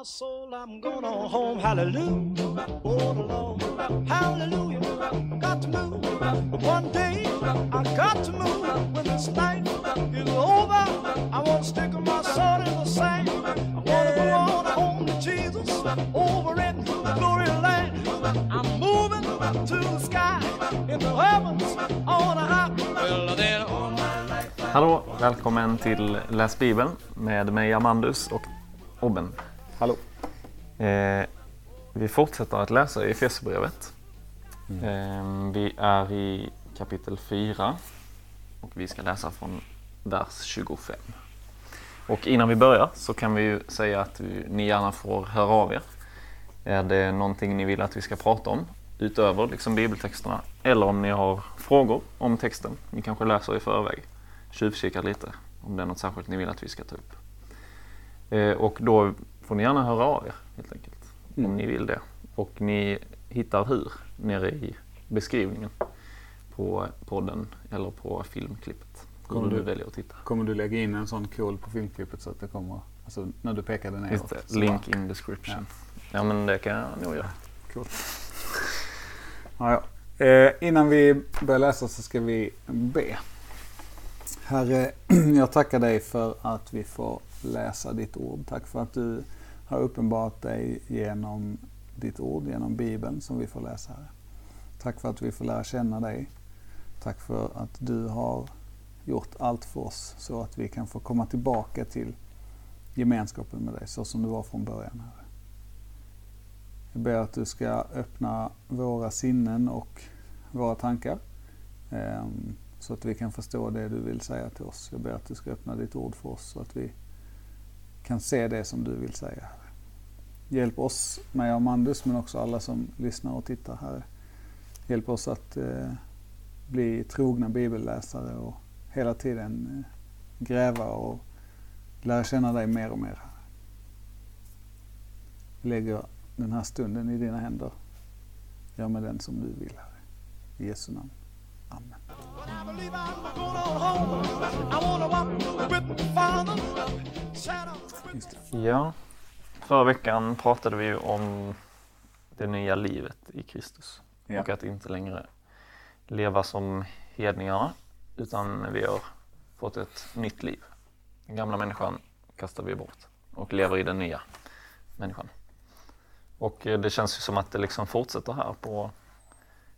my soul, I'm going on home. Hallelujah. all alone. Hallelujah. Got to move. One day, I got to move. When this night is over, I want to stick my sword in the sand. I want to go on home to Jesus over in the glory land. I'm moving to the sky in the heavens on a high. Well, then all my life. Hallå! Välkommen till Läs Bibeln med mig Amandus och Obben. Hallå. Eh, vi fortsätter att läsa i Efesierbrevet. Eh, vi är i kapitel 4 och vi ska läsa från vers 25. Och innan vi börjar så kan vi ju säga att vi, ni gärna får höra av er. Är det någonting ni vill att vi ska prata om utöver liksom bibeltexterna eller om ni har frågor om texten. Ni kanske läser i förväg, tjuvkikar lite om det är något särskilt ni vill att vi ska ta upp. Eh, och då får ni gärna höra av er helt enkelt om ni vill det. Och ni hittar hur nere i beskrivningen på podden eller på filmklippet. Kommer du du- väljer att titta. Kommer du lägga in en sån kod på filmklippet så att det kommer, alltså när du pekar den Just neråt? det, så link in description. Ja men det kan jag nog göra. Coolt. Ja, ja. Eh, innan vi börjar läsa så ska vi be. Herre, jag tackar dig för att vi får läsa ditt ord. Tack för att du har uppenbarat dig genom ditt ord, genom Bibeln som vi får läsa här. Tack för att vi får lära känna dig. Tack för att du har gjort allt för oss så att vi kan få komma tillbaka till gemenskapen med dig så som du var från början. Herre. Jag ber att du ska öppna våra sinnen och våra tankar ehm, så att vi kan förstå det du vill säga till oss. Jag ber att du ska öppna ditt ord för oss så att vi kan se det som du vill säga. Herre. Hjälp oss, mig och Amandus, men också alla som lyssnar och tittar. Herre. Hjälp oss att eh, bli trogna bibelläsare och hela tiden eh, gräva och lära känna dig mer och mer. Herre. Vi lägger den här stunden i dina händer. Gör med den som du vill, Herre. I Jesu namn. Amen. Ja, förra veckan pratade vi om det nya livet i Kristus. Ja. Och att inte längre leva som hedningarna utan vi har fått ett nytt liv. Den gamla människan kastar vi bort och lever i den nya människan. Och eh, det känns ju som att det liksom fortsätter här på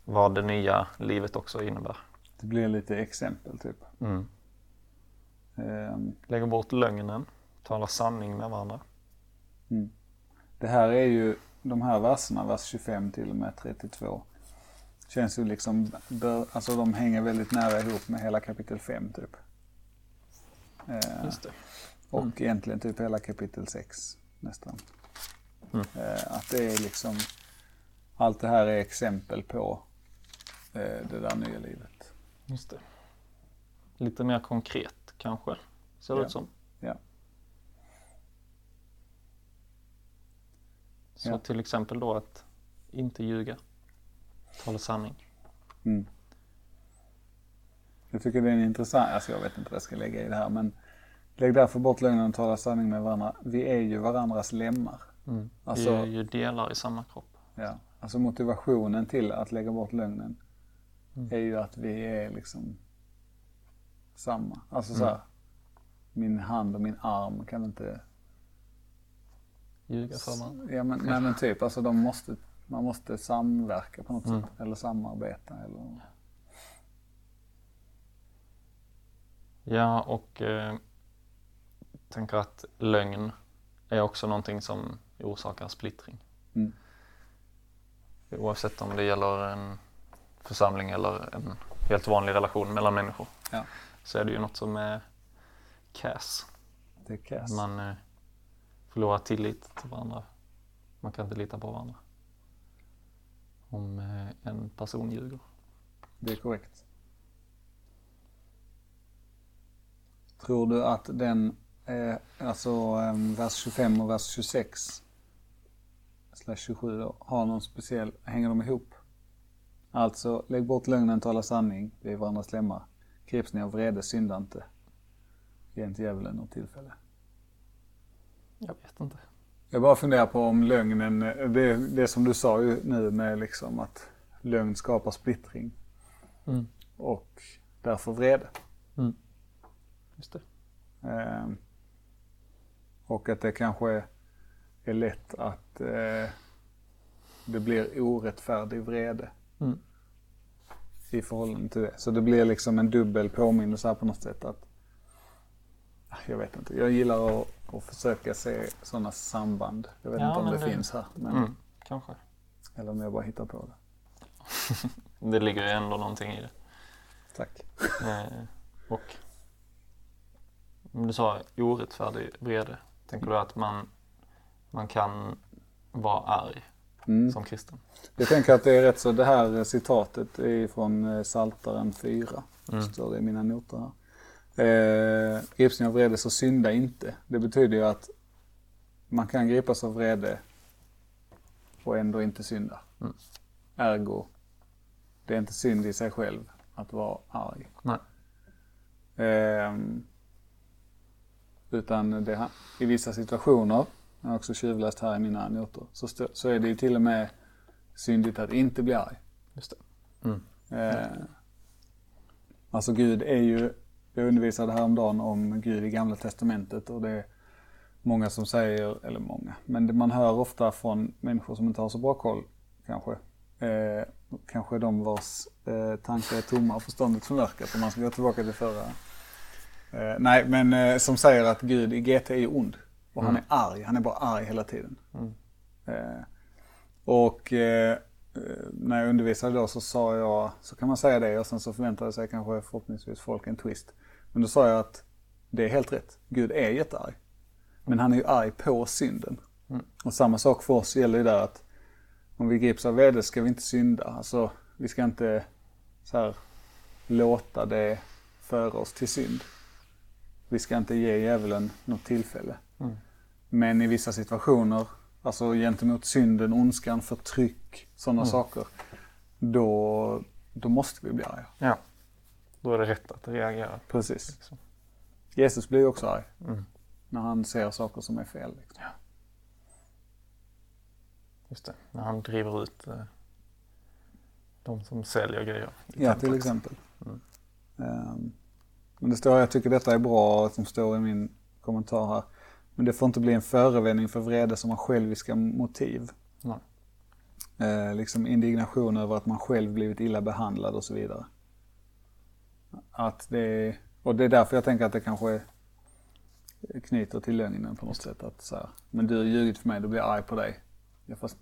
vad det nya livet också innebär. Det blir lite exempel typ. Mm. Ehm, Lägga bort lögnen, tala sanning med varandra. Det här är ju, de här verserna, vers 25 till och med 32, känns ju liksom, alltså de hänger väldigt nära ihop med hela kapitel 5 typ. Ehm, Just det. och egentligen typ hela kapitel 6 nästan. Mm. Eh, att det är liksom, allt det här är exempel på det där nya livet. Just det. Lite mer konkret kanske, ser det Ja. ut som. Ja. Så Ja. till exempel då att inte ljuga, tala sanning. Mm. Jag tycker det är en intressant, alltså jag vet inte vad jag ska lägga i det här men lägg därför bort lögnen och tala sanning med varandra. Vi är ju varandras lemmar. Mm. Alltså- Vi är ju delar i samma kropp. Ja. Alltså motivationen till att lägga bort lögnen Mm. är ju att vi är liksom samma. Alltså så här, min hand och min arm kan inte... Ljuga för varandra. Ja men, nej, men typ, alltså de måste, man måste samverka på något Mm. sätt. Eller samarbeta eller... Ja, och eh, tänker att lögn är också någonting som orsakar splittring. Mm. Oavsett om det gäller en församling eller en helt vanlig relation mellan människor. Ja. Så är det ju något som är cass. Det är kass. Man eh, förlorar tillit till varandra. Man kan inte lita på varandra. Om eh, en person ljuger. Det är korrekt. Tror du att den, eh, alltså eh, vers 25 och vers 26, slash 27 då, har någon speciell, hänger de ihop? Alltså, lägg bort lögnen, tala sanning, vi är varandras lemmar. Greps ni av vrede, synda inte. Ge inte djävulen något tillfälle. Jag vet inte. Jag bara funderar på om lögnen, det, det som du sa ju nu med liksom att lögn skapar splittring. Mm. Och därför vrede. Just det. Eh, och att det kanske är lätt att eh, det blir orättfärdig vrede. Mm. I förhållande till det. Så det blir liksom en dubbel påminnelse här på något sätt att Ah, jag vet inte. Jag gillar att, att försöka se sådana samband. Jag vet Ja, inte om det, det- finns här. Men, Mm. Kanske. Eller om jag bara hittar på det. Det ligger ju ändå någonting i det. Tack. Eh, och om du sa orättfärdig vrede. Tänker du att man, man kan vara arg Mm. som kristen? Jag tänker att det är rätt så, det här citatet är från eh, Saltaren 4. Mm. Står det i mina noter här. Eh, grips ni av vrede så synda inte. Det betyder ju att man kan gripas av vrede och ändå inte synda. Mm. Ergo, det är inte synd i sig själv att vara arg. Ehm, utan det, i vissa situationer, jag har också tjuvläst här i mina noter, så, stö, så är det ju till och med syndigt att inte bli arg. Just det. Eh, alltså Gud är ju, jag undervisade häromdagen om Gud i Gamla Testamentet och det är många som säger, eller många, men det man hör ofta från människor som inte har så bra koll kanske. Eh, kanske de vars eh, tankar är tomma och förståndet förmörkat om man ska gå tillbaka till förra. Eh, nej, men eh, som säger att Gud i GT är ond. Och han är arg, han är bara arg hela tiden. Mm. Eh, och eh, när jag undervisade då så sa jag, så kan man säga det och sen så förväntade sig kanske förhoppningsvis folk en twist. Men då sa jag att det är helt rätt. Gud är jättearg. Men han är ju arg på synden. Mm. Och samma sak för oss gäller ju där att om vi grips av vrede ska vi inte synda. Alltså vi ska inte så här låta det föra oss till synd. Vi ska inte ge djävulen något tillfälle. Mm. Men i vissa situationer, alltså gentemot synden, ondskan, förtryck, sådana Mm. saker. Då, då måste vi bli arga. Ja. Då är det rätt att reagera. Precis. Liksom. Jesus blir ju också arg. Mm. När han ser saker som är fel. Liksom. Just det. När han driver ut eh, de som säljer grejer. Ja, till exempel. Mm. Ehm, men det står, jag tycker detta är bra, som står i min kommentar här. Men det får inte bli en förevändning för vrede som har själviska motiv. Nej. Eh, liksom indignation över att man själv blivit illa behandlad och så vidare. Att det, och det är därför jag tänker att det kanske knyter till lögnen på något sätt. Att så här, men du har ljugit för mig, då blir jag arg på dig. Ja, fast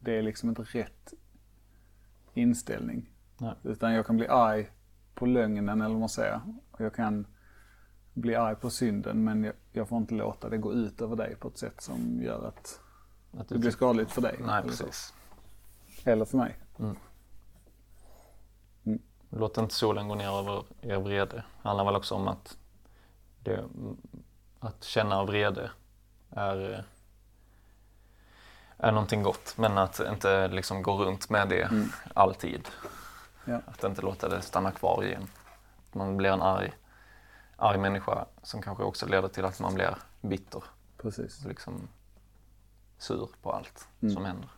det är liksom inte rätt inställning. Nej. Utan jag kan bli arg på lögnen eller vad man säger. Och jag kan bli arg på synden men jag, jag får inte låta det gå ut över dig på ett sätt som gör att Att det blir skadligt för dig. Nej, eller så. precis. Eller för mig. Låt inte solen gå ner över er vrede. Det handlar väl också om att, det, att känna vrede är, är någonting gott. Men att inte liksom gå runt med det Mm. alltid. Ja. Att inte låta det stanna kvar i en. Att man blir en arg, arg människa som kanske också leder till att man blir bitter. Precis. Liksom sur på allt Mm. som händer.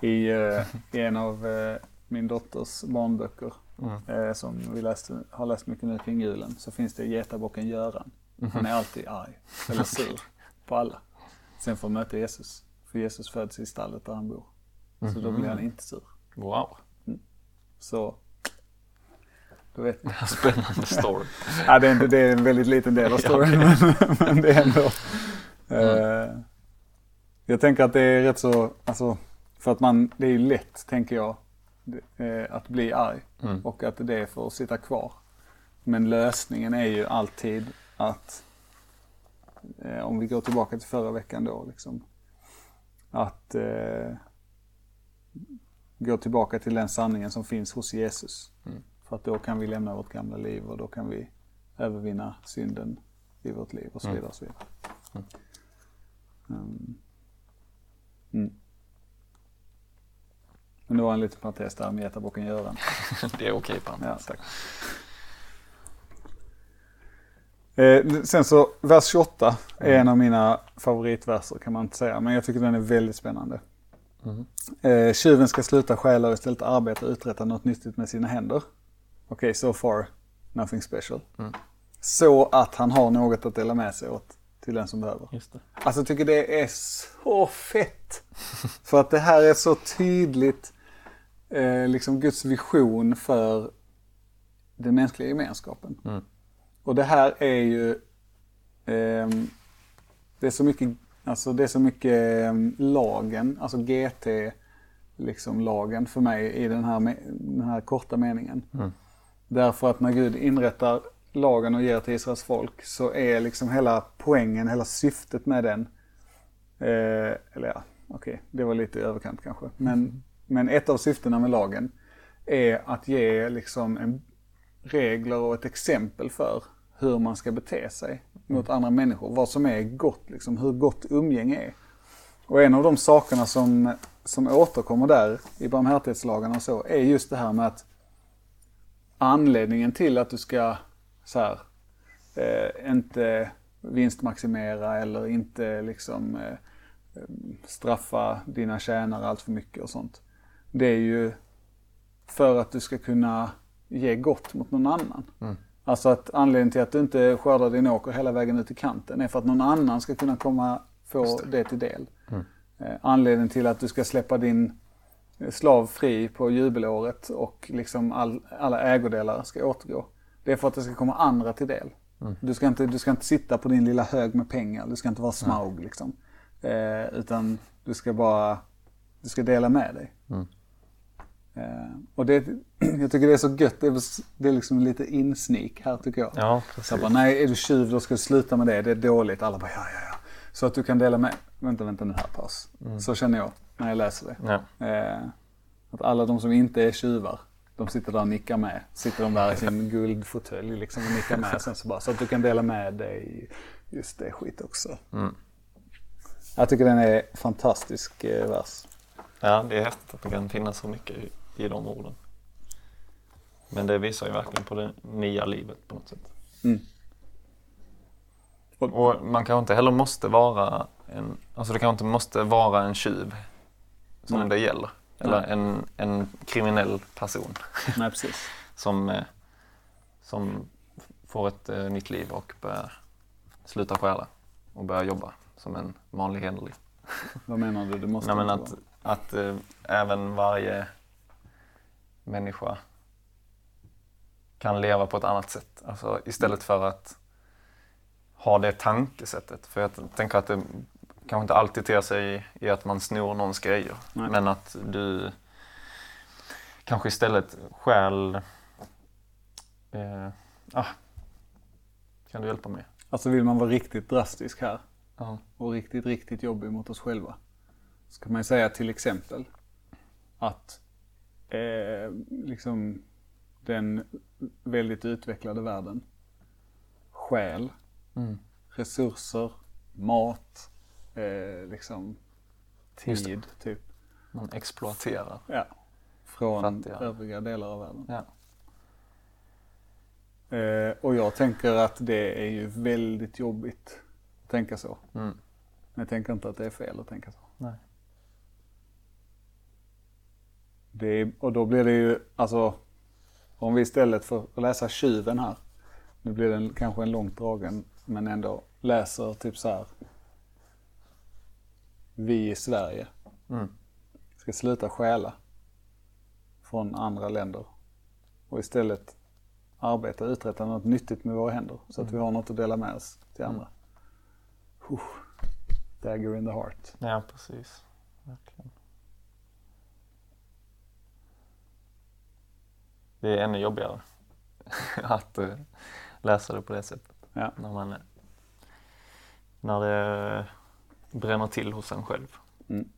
I, eh, i en av eh, min dotters barnböcker Mm. eh, som vi läste, har läst mycket nu kring julen så finns det getabocken Göran. Han är alltid arg eller sur på alla. Sen får möta Jesus. För Jesus föds i stallet där han bor. Så då blir han inte sur. Wow, Så då vet spännande story. Ja, det, är inte, det är en väldigt liten del av storyn men, men det är ändå. Eh, jag tänker att det är rätt så, alltså för att man, det är ju lätt tänker jag eh, att bli arg Mm. och att det får sitta kvar. Men lösningen är ju alltid att, eh, om vi går tillbaka till förra veckan då liksom, att eh, gå tillbaka till den sanningen som finns hos Jesus. Mm. För att då kan vi lämna vårt gamla liv och då kan vi övervinna synden i vårt liv och så Mm. vidare. Och så vidare. Mm. Mm. Men det var en liten parentes där med getabocken Göran. Det är okej på Ja, tack. Eh, sen så, vers 28 är en av mina favoritverser kan man inte säga, men jag tycker den är väldigt spännande. Mm. Eh, tjuven ska sluta stjäla och istället arbeta och uträtta något nyttigt med sina händer. Okej, okay, so far, nothing special. Mm. Så att han har något att dela med sig åt till den som behöver. Just det. Alltså jag tycker det är så fett. För att det här är så tydligt eh, liksom Guds vision för den mänskliga gemenskapen. Mm. Och det här är ju, ehm, det är så mycket, alltså det är så mycket ehm, lagen, alltså GT, liksom lagen för mig i den här, den här korta meningen. Mm. Därför att när Gud inrättar lagen och ger till Israels folk så är liksom hela poängen, hela syftet med den, eh, eller ja, okej, det var lite i överkant kanske. Men, men ett av syftena med lagen är att ge liksom en regler och ett exempel för hur man ska bete sig mot andra människor. Vad som är gott, liksom, hur gott umgänge är. Och en av de sakerna som, som återkommer där i barmhärtighetslagarna och så är just det här med att anledningen till att du ska så här, eh, inte vinstmaximera eller inte liksom eh, straffa dina tjänare allt för mycket och sånt. Det är ju för att du ska kunna ge gott mot någon annan. Mm. Alltså att anledningen till att du inte skördar din åker hela vägen ut till kanten är för att någon annan ska kunna komma få det. det. till del. Mm. Eh, anledningen till att du ska släppa din slav fri på jubelåret och liksom all, alla ägodelar ska återgå. Det är för att det ska komma andra till del. Mm. Du, ska inte, du ska inte sitta på din lilla hög med pengar. Du ska inte vara smaug liksom. Eh, utan du ska bara, du ska dela med dig. Mm. Eh, och det, jag tycker det är så gött. Det är, det är liksom lite insneak här tycker jag. Ja, Så precis. jag bara, nej är du tjuv då ska du sluta med det. Det är dåligt. Alla bara, ja ja ja. Så att du kan dela med, vänta vänta nu här paus. Så känner jag när jag läser det. Ja. Eh, att alla de som inte är tjuvar, de sitter där och nickar med. Sitter de där i sin guldfåtölj liksom och nickar med. Sen så, bara, så att du kan dela med dig just det skit också. Mm. Jag tycker den är fantastisk eh, vers. ja, det är häftigt att det kan finnas så mycket i, i de orden. Men det visar ju verkligen på det nya livet på något sätt. Mm. Och man kanske inte heller måste vara en, alltså det kanske inte måste vara en tjuv som Nej. det gäller. Eller Nej. en, en kriminell person Nej precis. som, eh, som får ett eh, nytt liv och börjar sluta stjäla och börjar jobba som en vanlig hederlig. Vad menar du? Det måste Nej, men att, vara. att eh, även varje människa kan leva på ett annat sätt. Alltså istället för att ha det tankesättet. För jag tänker att det kanske inte alltid ter sig i att man snor någons grejer. Nej. Men att du kanske istället stjäl... Eh, ah, kan du hjälpa mig? Alltså vill man vara riktigt drastisk här Ja. och riktigt, riktigt jobbig mot oss själva. Så kan man ju säga till exempel att eh, liksom den väldigt utvecklade världen stjäl Mm. resurser, mat, eh, liksom tid typ. Man exploaterar. Ja. Från Fattiga. övriga delar av världen. Ja. Eh, och jag tänker att det är ju väldigt jobbigt att tänka så. Mm. Men jag tänker inte att det är fel att tänka så. Nej. Är, och då blir det ju, alltså om vi istället för att läsa tjuven här, nu blir den kanske en långt dragen, men ändå läser typ så här. Vi i Sverige Mm. ska sluta stjäla från andra länder och istället arbeta och uträtta något nyttigt med våra händer så att vi har något att dela med oss till andra. Huh. Dagger in the heart. Ja, precis. Verkligen. Det är ännu jobbigare att eh, läsa det på det sättet. Ja. När, man, är- när det bränner till hos en själv. Mm.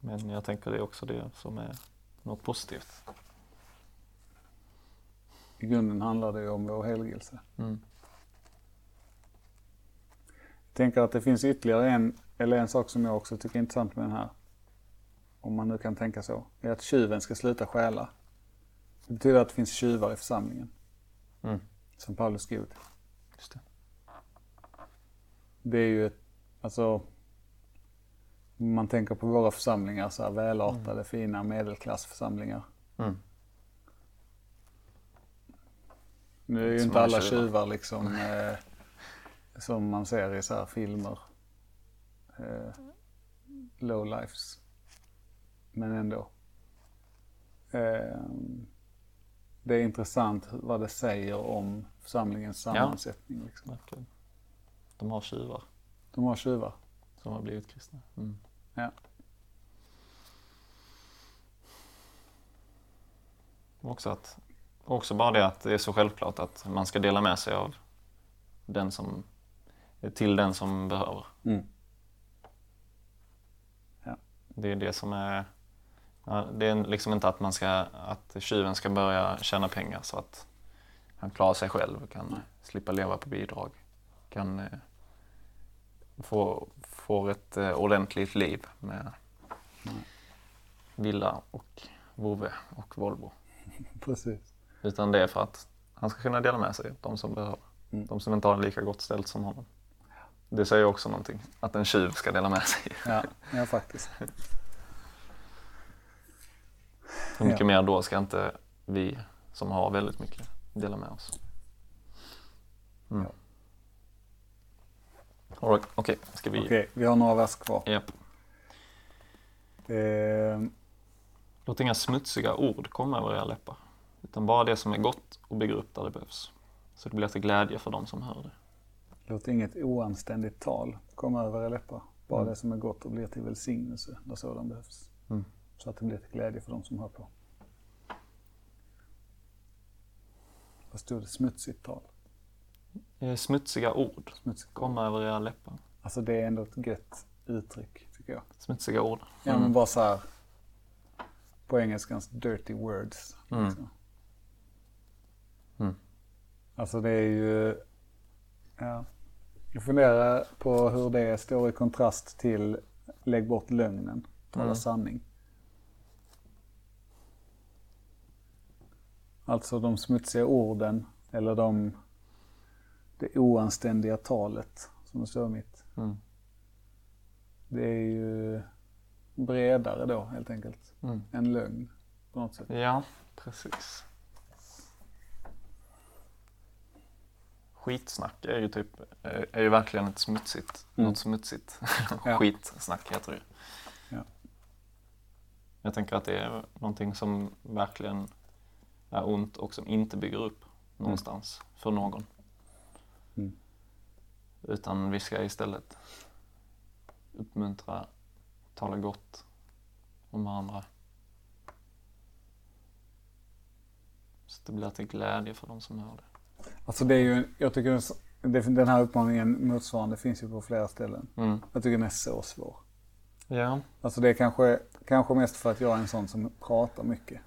Men jag tänker det är också det som är något positivt. I grunden handlar det ju om vår helgelse. Mm. Jag tänker att det finns ytterligare en, eller en sak som jag också tycker är intressant med den här. Om man nu kan tänka så. Är att tjuven ska sluta stjäla. Det betyder att det finns tjuvar i församlingen. Mm. Som Paulus skriver. Just det. det är ju ett, alltså man tänker på våra församlingar, så här välartade, fina medelklassförsamlingar. Mm. Nu är ju Som inte alla tjuvar. liksom eh, som man ser i så här filmer. Eh, low lives. Men ändå. Eh, det är intressant vad det säger om församlingens sammansättning. Liksom. Verkligen. De har tjuvar De har tjuvar. Som har blivit kristna. Mm. Ja. Och Också, att, också bara det att det är så självklart att man ska dela med sig av den som, till den som behöver. Mm. Det är det som är... Ja, det är liksom inte att man ska, att tjuven ska börja tjäna pengar så att han klarar sig själv, kan slippa leva på bidrag, kan eh, få, få ett eh, ordentligt liv med villa och vovve och Volvo. Precis. Utan det är för att han ska kunna dela med sig, de som behöver. Mm. De som inte har det lika gott ställt som honom. Det säger också någonting, att en tjuv ska dela med sig. Ja, ja faktiskt. Hur mycket Ja. mer då ska inte vi som har väldigt mycket dela med oss? Mm. Ja. Okej, ska vi... Okej, vi har några vers kvar. Japp. Eh, Låt inga smutsiga ord komma över era läppar. Utan bara det som är gott och bygger upp där det behövs. Så det blir till glädje för de som hör det. låt inget oanständigt tal komma över era läppar. Bara Mm. det som är gott och blir till välsignelse där sådan behövs. Mm. Så att det blir till glädje för de som hör på. Vad stod det? Smutsigt tal? Eh, Smutsiga ord Smutsigt. komma över era läppar. Alltså det är ändå ett gött uttryck tycker jag. Smutsiga ord. Ja men bara så här. På engelskans dirty words. Mm. liksom. Mm. Alltså det är ju... Ja. Jag funderar på hur det står i kontrast till lägg bort lögnen, tala Mm. sanning. Alltså de smutsiga orden eller de, det oanständiga talet som det står mitt. Mm. Det är ju bredare då helt enkelt. Mm. En lögn på något sätt. Ja, precis. Skitsnack är ju typ, är ju verkligen ett smutsigt, Mm. något smutsigt. Ja. Skitsnack heter det Ja. Jag tänker att det är någonting som verkligen är ont och som inte bygger upp någonstans för någon. Mm. Utan vi ska istället uppmuntra, tala gott om varandra. Så det blir till glädje för de som hör det. Alltså det är ju, jag tycker den, här uppmaningen motsvarande finns ju på flera ställen. Mm. Jag tycker den är så svår. Ja, Alltså det är kanske, kanske mest för att jag är en sån som pratar mycket.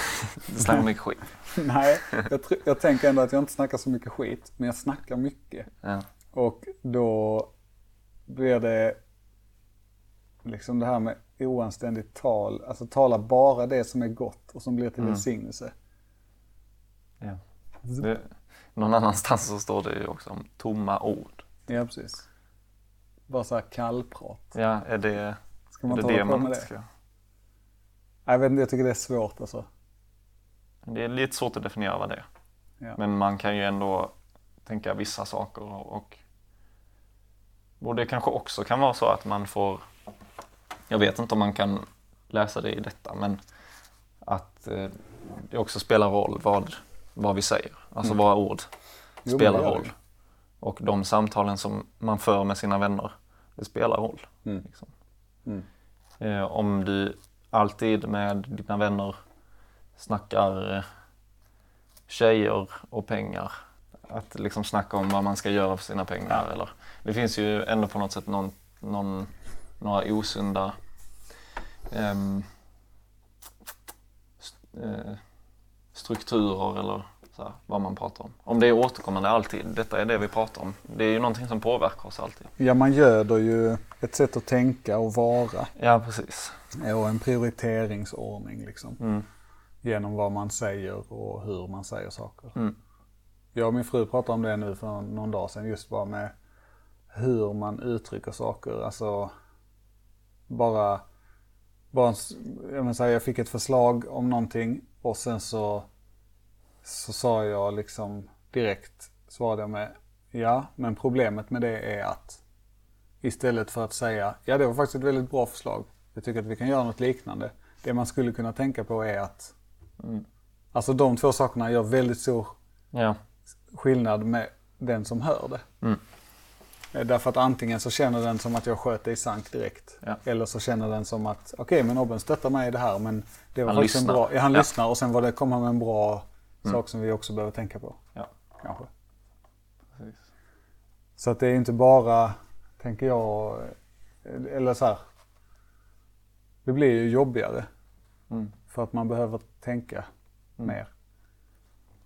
det snackar mycket skit. Nej, jag, jag tänker ändå att jag inte snackar så mycket skit, men jag snackar mycket. Ja. Och då blir det liksom det här med oanständigt tal, alltså tala bara det som är gott och som blir till Mm. välsignelse. Ja. Det, någon annanstans så står det ju också om tomma ord. Ja, precis. Bara så här kallprat. Ja, är det Ska är man det, inte det på man med inte det? ska... Jag vet inte, jag tycker det är svårt alltså. Det är lite svårt att definiera vad det är. Ja. Men man kan ju ändå tänka vissa saker och, och det kanske också kan vara så att man får, jag vet inte om man kan läsa det i detta, men att eh, det också spelar roll vad, vad vi säger. Alltså våra ord Mm. Jo, men spelar det roll. Och de samtalen som man för med sina vänner, det spelar roll. Mm. Liksom. Mm. Eh, om du alltid med dina vänner snackar eh, tjejer och pengar. Att liksom snacka om vad man ska göra för sina pengar. Eller, det finns ju ändå på något sätt någon, någon, några osunda st- eh, strukturer eller så här, vad man pratar om. Om det är återkommande alltid, detta är det vi pratar om. Det är ju någonting som påverkar oss alltid. Ja, man göder ju ett sätt att tänka och vara Ja, precis. och en prioriteringsordning liksom. Mm. Genom vad man säger och hur man säger saker. Mm. Jag och min fru pratade om det nu för någon dag sedan just bara med hur man uttrycker saker. Alltså bara, bara jag, menar, jag fick ett förslag om någonting och sen så, så sa jag liksom direkt, svarade jag med ja, men problemet med det är att istället för att säga ja det var faktiskt ett väldigt bra förslag. Jag tycker att vi kan göra något liknande. Det man skulle kunna tänka på är att Alltså de två sakerna gör väldigt stor Ja. skillnad med den som hör det. Mm. Eh, Därför att antingen så känner den som att jag sköt det i sank direkt. Ja. Eller så känner den som att okej men Obben stöttar mig i det här men det var Han lyssnar. bra, ja, han Ja. lyssnar och sen var det, kom han med en bra sak som vi också behöver tänka på. Ja. Kanske. Precis. Så att det är inte bara, tänker jag, eh, eller så här. Det blir ju jobbigare. Mm. För att man behöver tänka mer.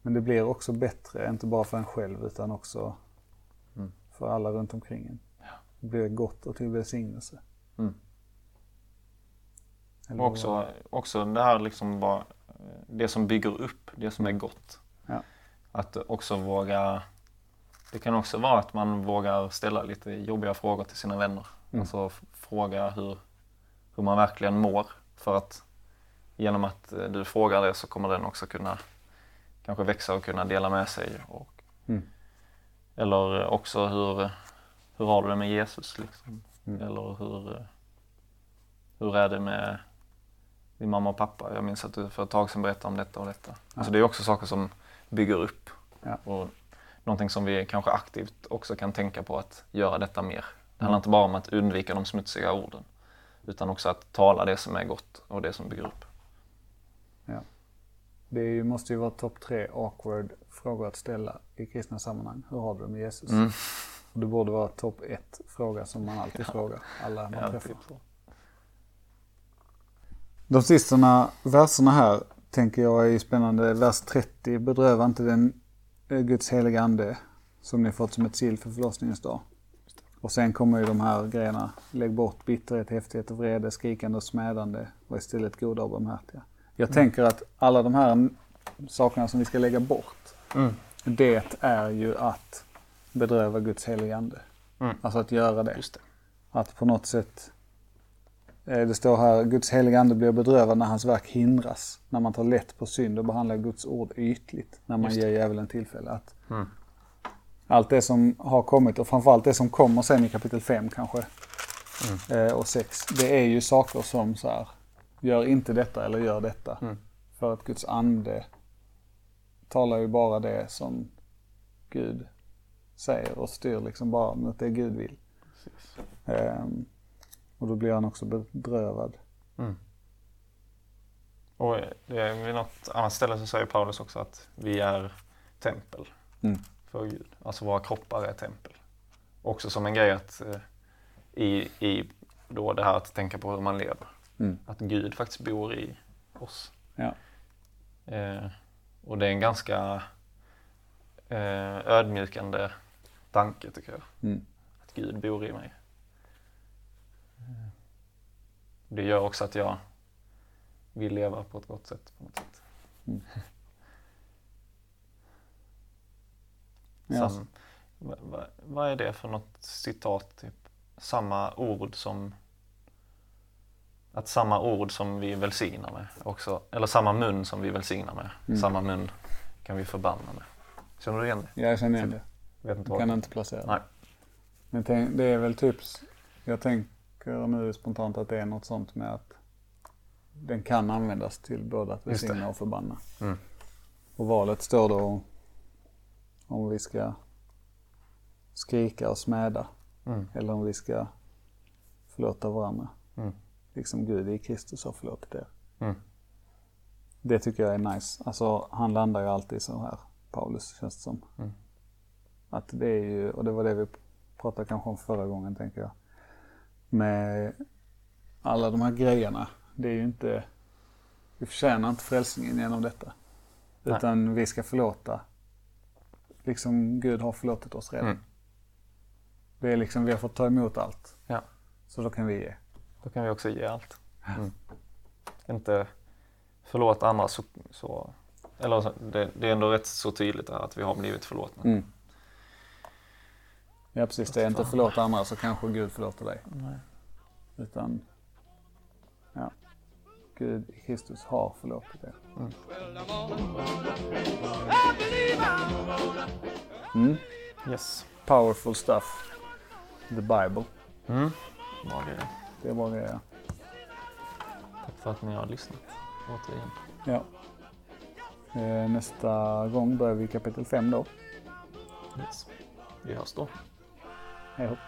Men det blir också bättre, inte bara för en själv utan också Mm. för alla runt omkring en. Det blir gott och till välsignelse. Mm. Eller Och också, också det här liksom bara, det som bygger upp, det som är gott. Ja. Att också våga, det kan också vara att man vågar ställa lite jobbiga frågor till sina vänner. Mm. Alltså fråga hur, hur man verkligen mår. För att genom att eh, du frågar det så kommer den också kunna kanske växa och kunna dela med sig. Och, Mm. Eller också hur, hur har du det med Jesus? Liksom? Mm. Eller hur, hur är det med din mamma och pappa? Jag minns att du för ett tag sedan berättade om detta och detta. Alltså det är också saker som bygger upp. Ja. Och någonting som vi kanske aktivt också kan tänka på att göra detta mer. Det handlar Mm. inte bara om att undvika de smutsiga orden. Utan också att tala det som är gott och det som bygger upp. Det är ju- måste ju vara topp tre awkward frågor att ställa i kristna sammanhang. Hur har du det med Jesus? Mm. Och det borde vara topp ett fråga som man alltid frågar alla man Ja, träffar. typ. De sista verserna här tänker jag är spännande. Vers 30. Bedröva inte den eh, Guds heliga ande som ni fått som ett sill för förlossningens dag. Och sen kommer ju de här grejerna. Lägg bort bitterhet, häftighet och vrede, skrikande och smädande och istället goda och barmhärtiga. Jag tänker att alla de här sakerna som vi ska lägga bort. Mm. Det är ju att bedröva Guds heliga ande. Mm. Alltså att göra det. Det. Att på något sätt, eh, det står här, Guds heliga ande blir bedrövad när hans verk hindras. När man tar lätt på synd och behandlar Guds ord ytligt. När man ger djävulen tillfälle. Att Mm. Allt det som har kommit och framförallt det som kommer sen i kapitel 5 kanske. Mm. Eh, och 6. Det är ju saker som så här, gör inte detta eller gör detta. Mm. För att Guds ande talar ju bara det som Gud säger och styr liksom bara mot det Gud vill. Ehm, och då blir han också bedrövad. Och det är vid något annat ställe så säger Paulus också att vi är tempel Mm. för Gud. Alltså våra kroppar är tempel. Också som en grej att eh, i, i då det här att tänka på hur man lever. Mm. Att Gud faktiskt bor i oss. Ja. Eh, och det är en ganska eh, ödmjukande tanke tycker jag. Mm. Att Gud bor i mig. Eh, Det gör också att jag vill leva på ett gott sätt. På något sätt. Ja. Sam, va, va, vad är det för något citat? Typ? Samma ord som att samma ord som vi välsignar med också, eller samma mun som vi välsignar med, Mm. samma mun kan vi förbanna med. Känner du igen det? Jag känner igen det. Vet inte Jag kan inte placera det. Nej. Men tänk, det är väl typ, jag tänker nu spontant att det är något sånt med att den kan användas till både att välsigna och förbanna. Mm. Och valet står då om vi ska skrika och smäda Mm. eller om vi ska förlåta varandra. Mm. Liksom Gud i Kristus har förlåtit er. Mm. Det tycker jag är nice. Alltså han landar ju alltid så här, Paulus känns det som. Mm. Att det är ju, och det var det vi pratade kanske om förra gången tänker jag. Med alla de här grejerna. Det är ju inte, vi förtjänar inte frälsningen genom detta. Nej. Utan vi ska förlåta. Liksom Gud har förlåtit oss redan. Mm. Det är liksom, vi har fått ta emot allt. Ja. Så då kan vi ge. Då kan vi också ge allt. Mm. Inte förlåt andra så, så eller så- det, det är ändå rätt så tydligt att vi har blivit förlåtna. Mm. Ja precis, det är inte förlåta andra så kanske Gud förlåter dig. Nej. Utan, ja. Gud i Kristus har förlåtit er. I'm Mm. Yes. Powerful stuff. The Bible. Mm. Bra grejer. Det var det. Tack för att ni har lyssnat. Återigen. Ja. Eh, Nästa gång börjar vi kapitel 5 då. Yes. Vi hörs då. Hej hopp.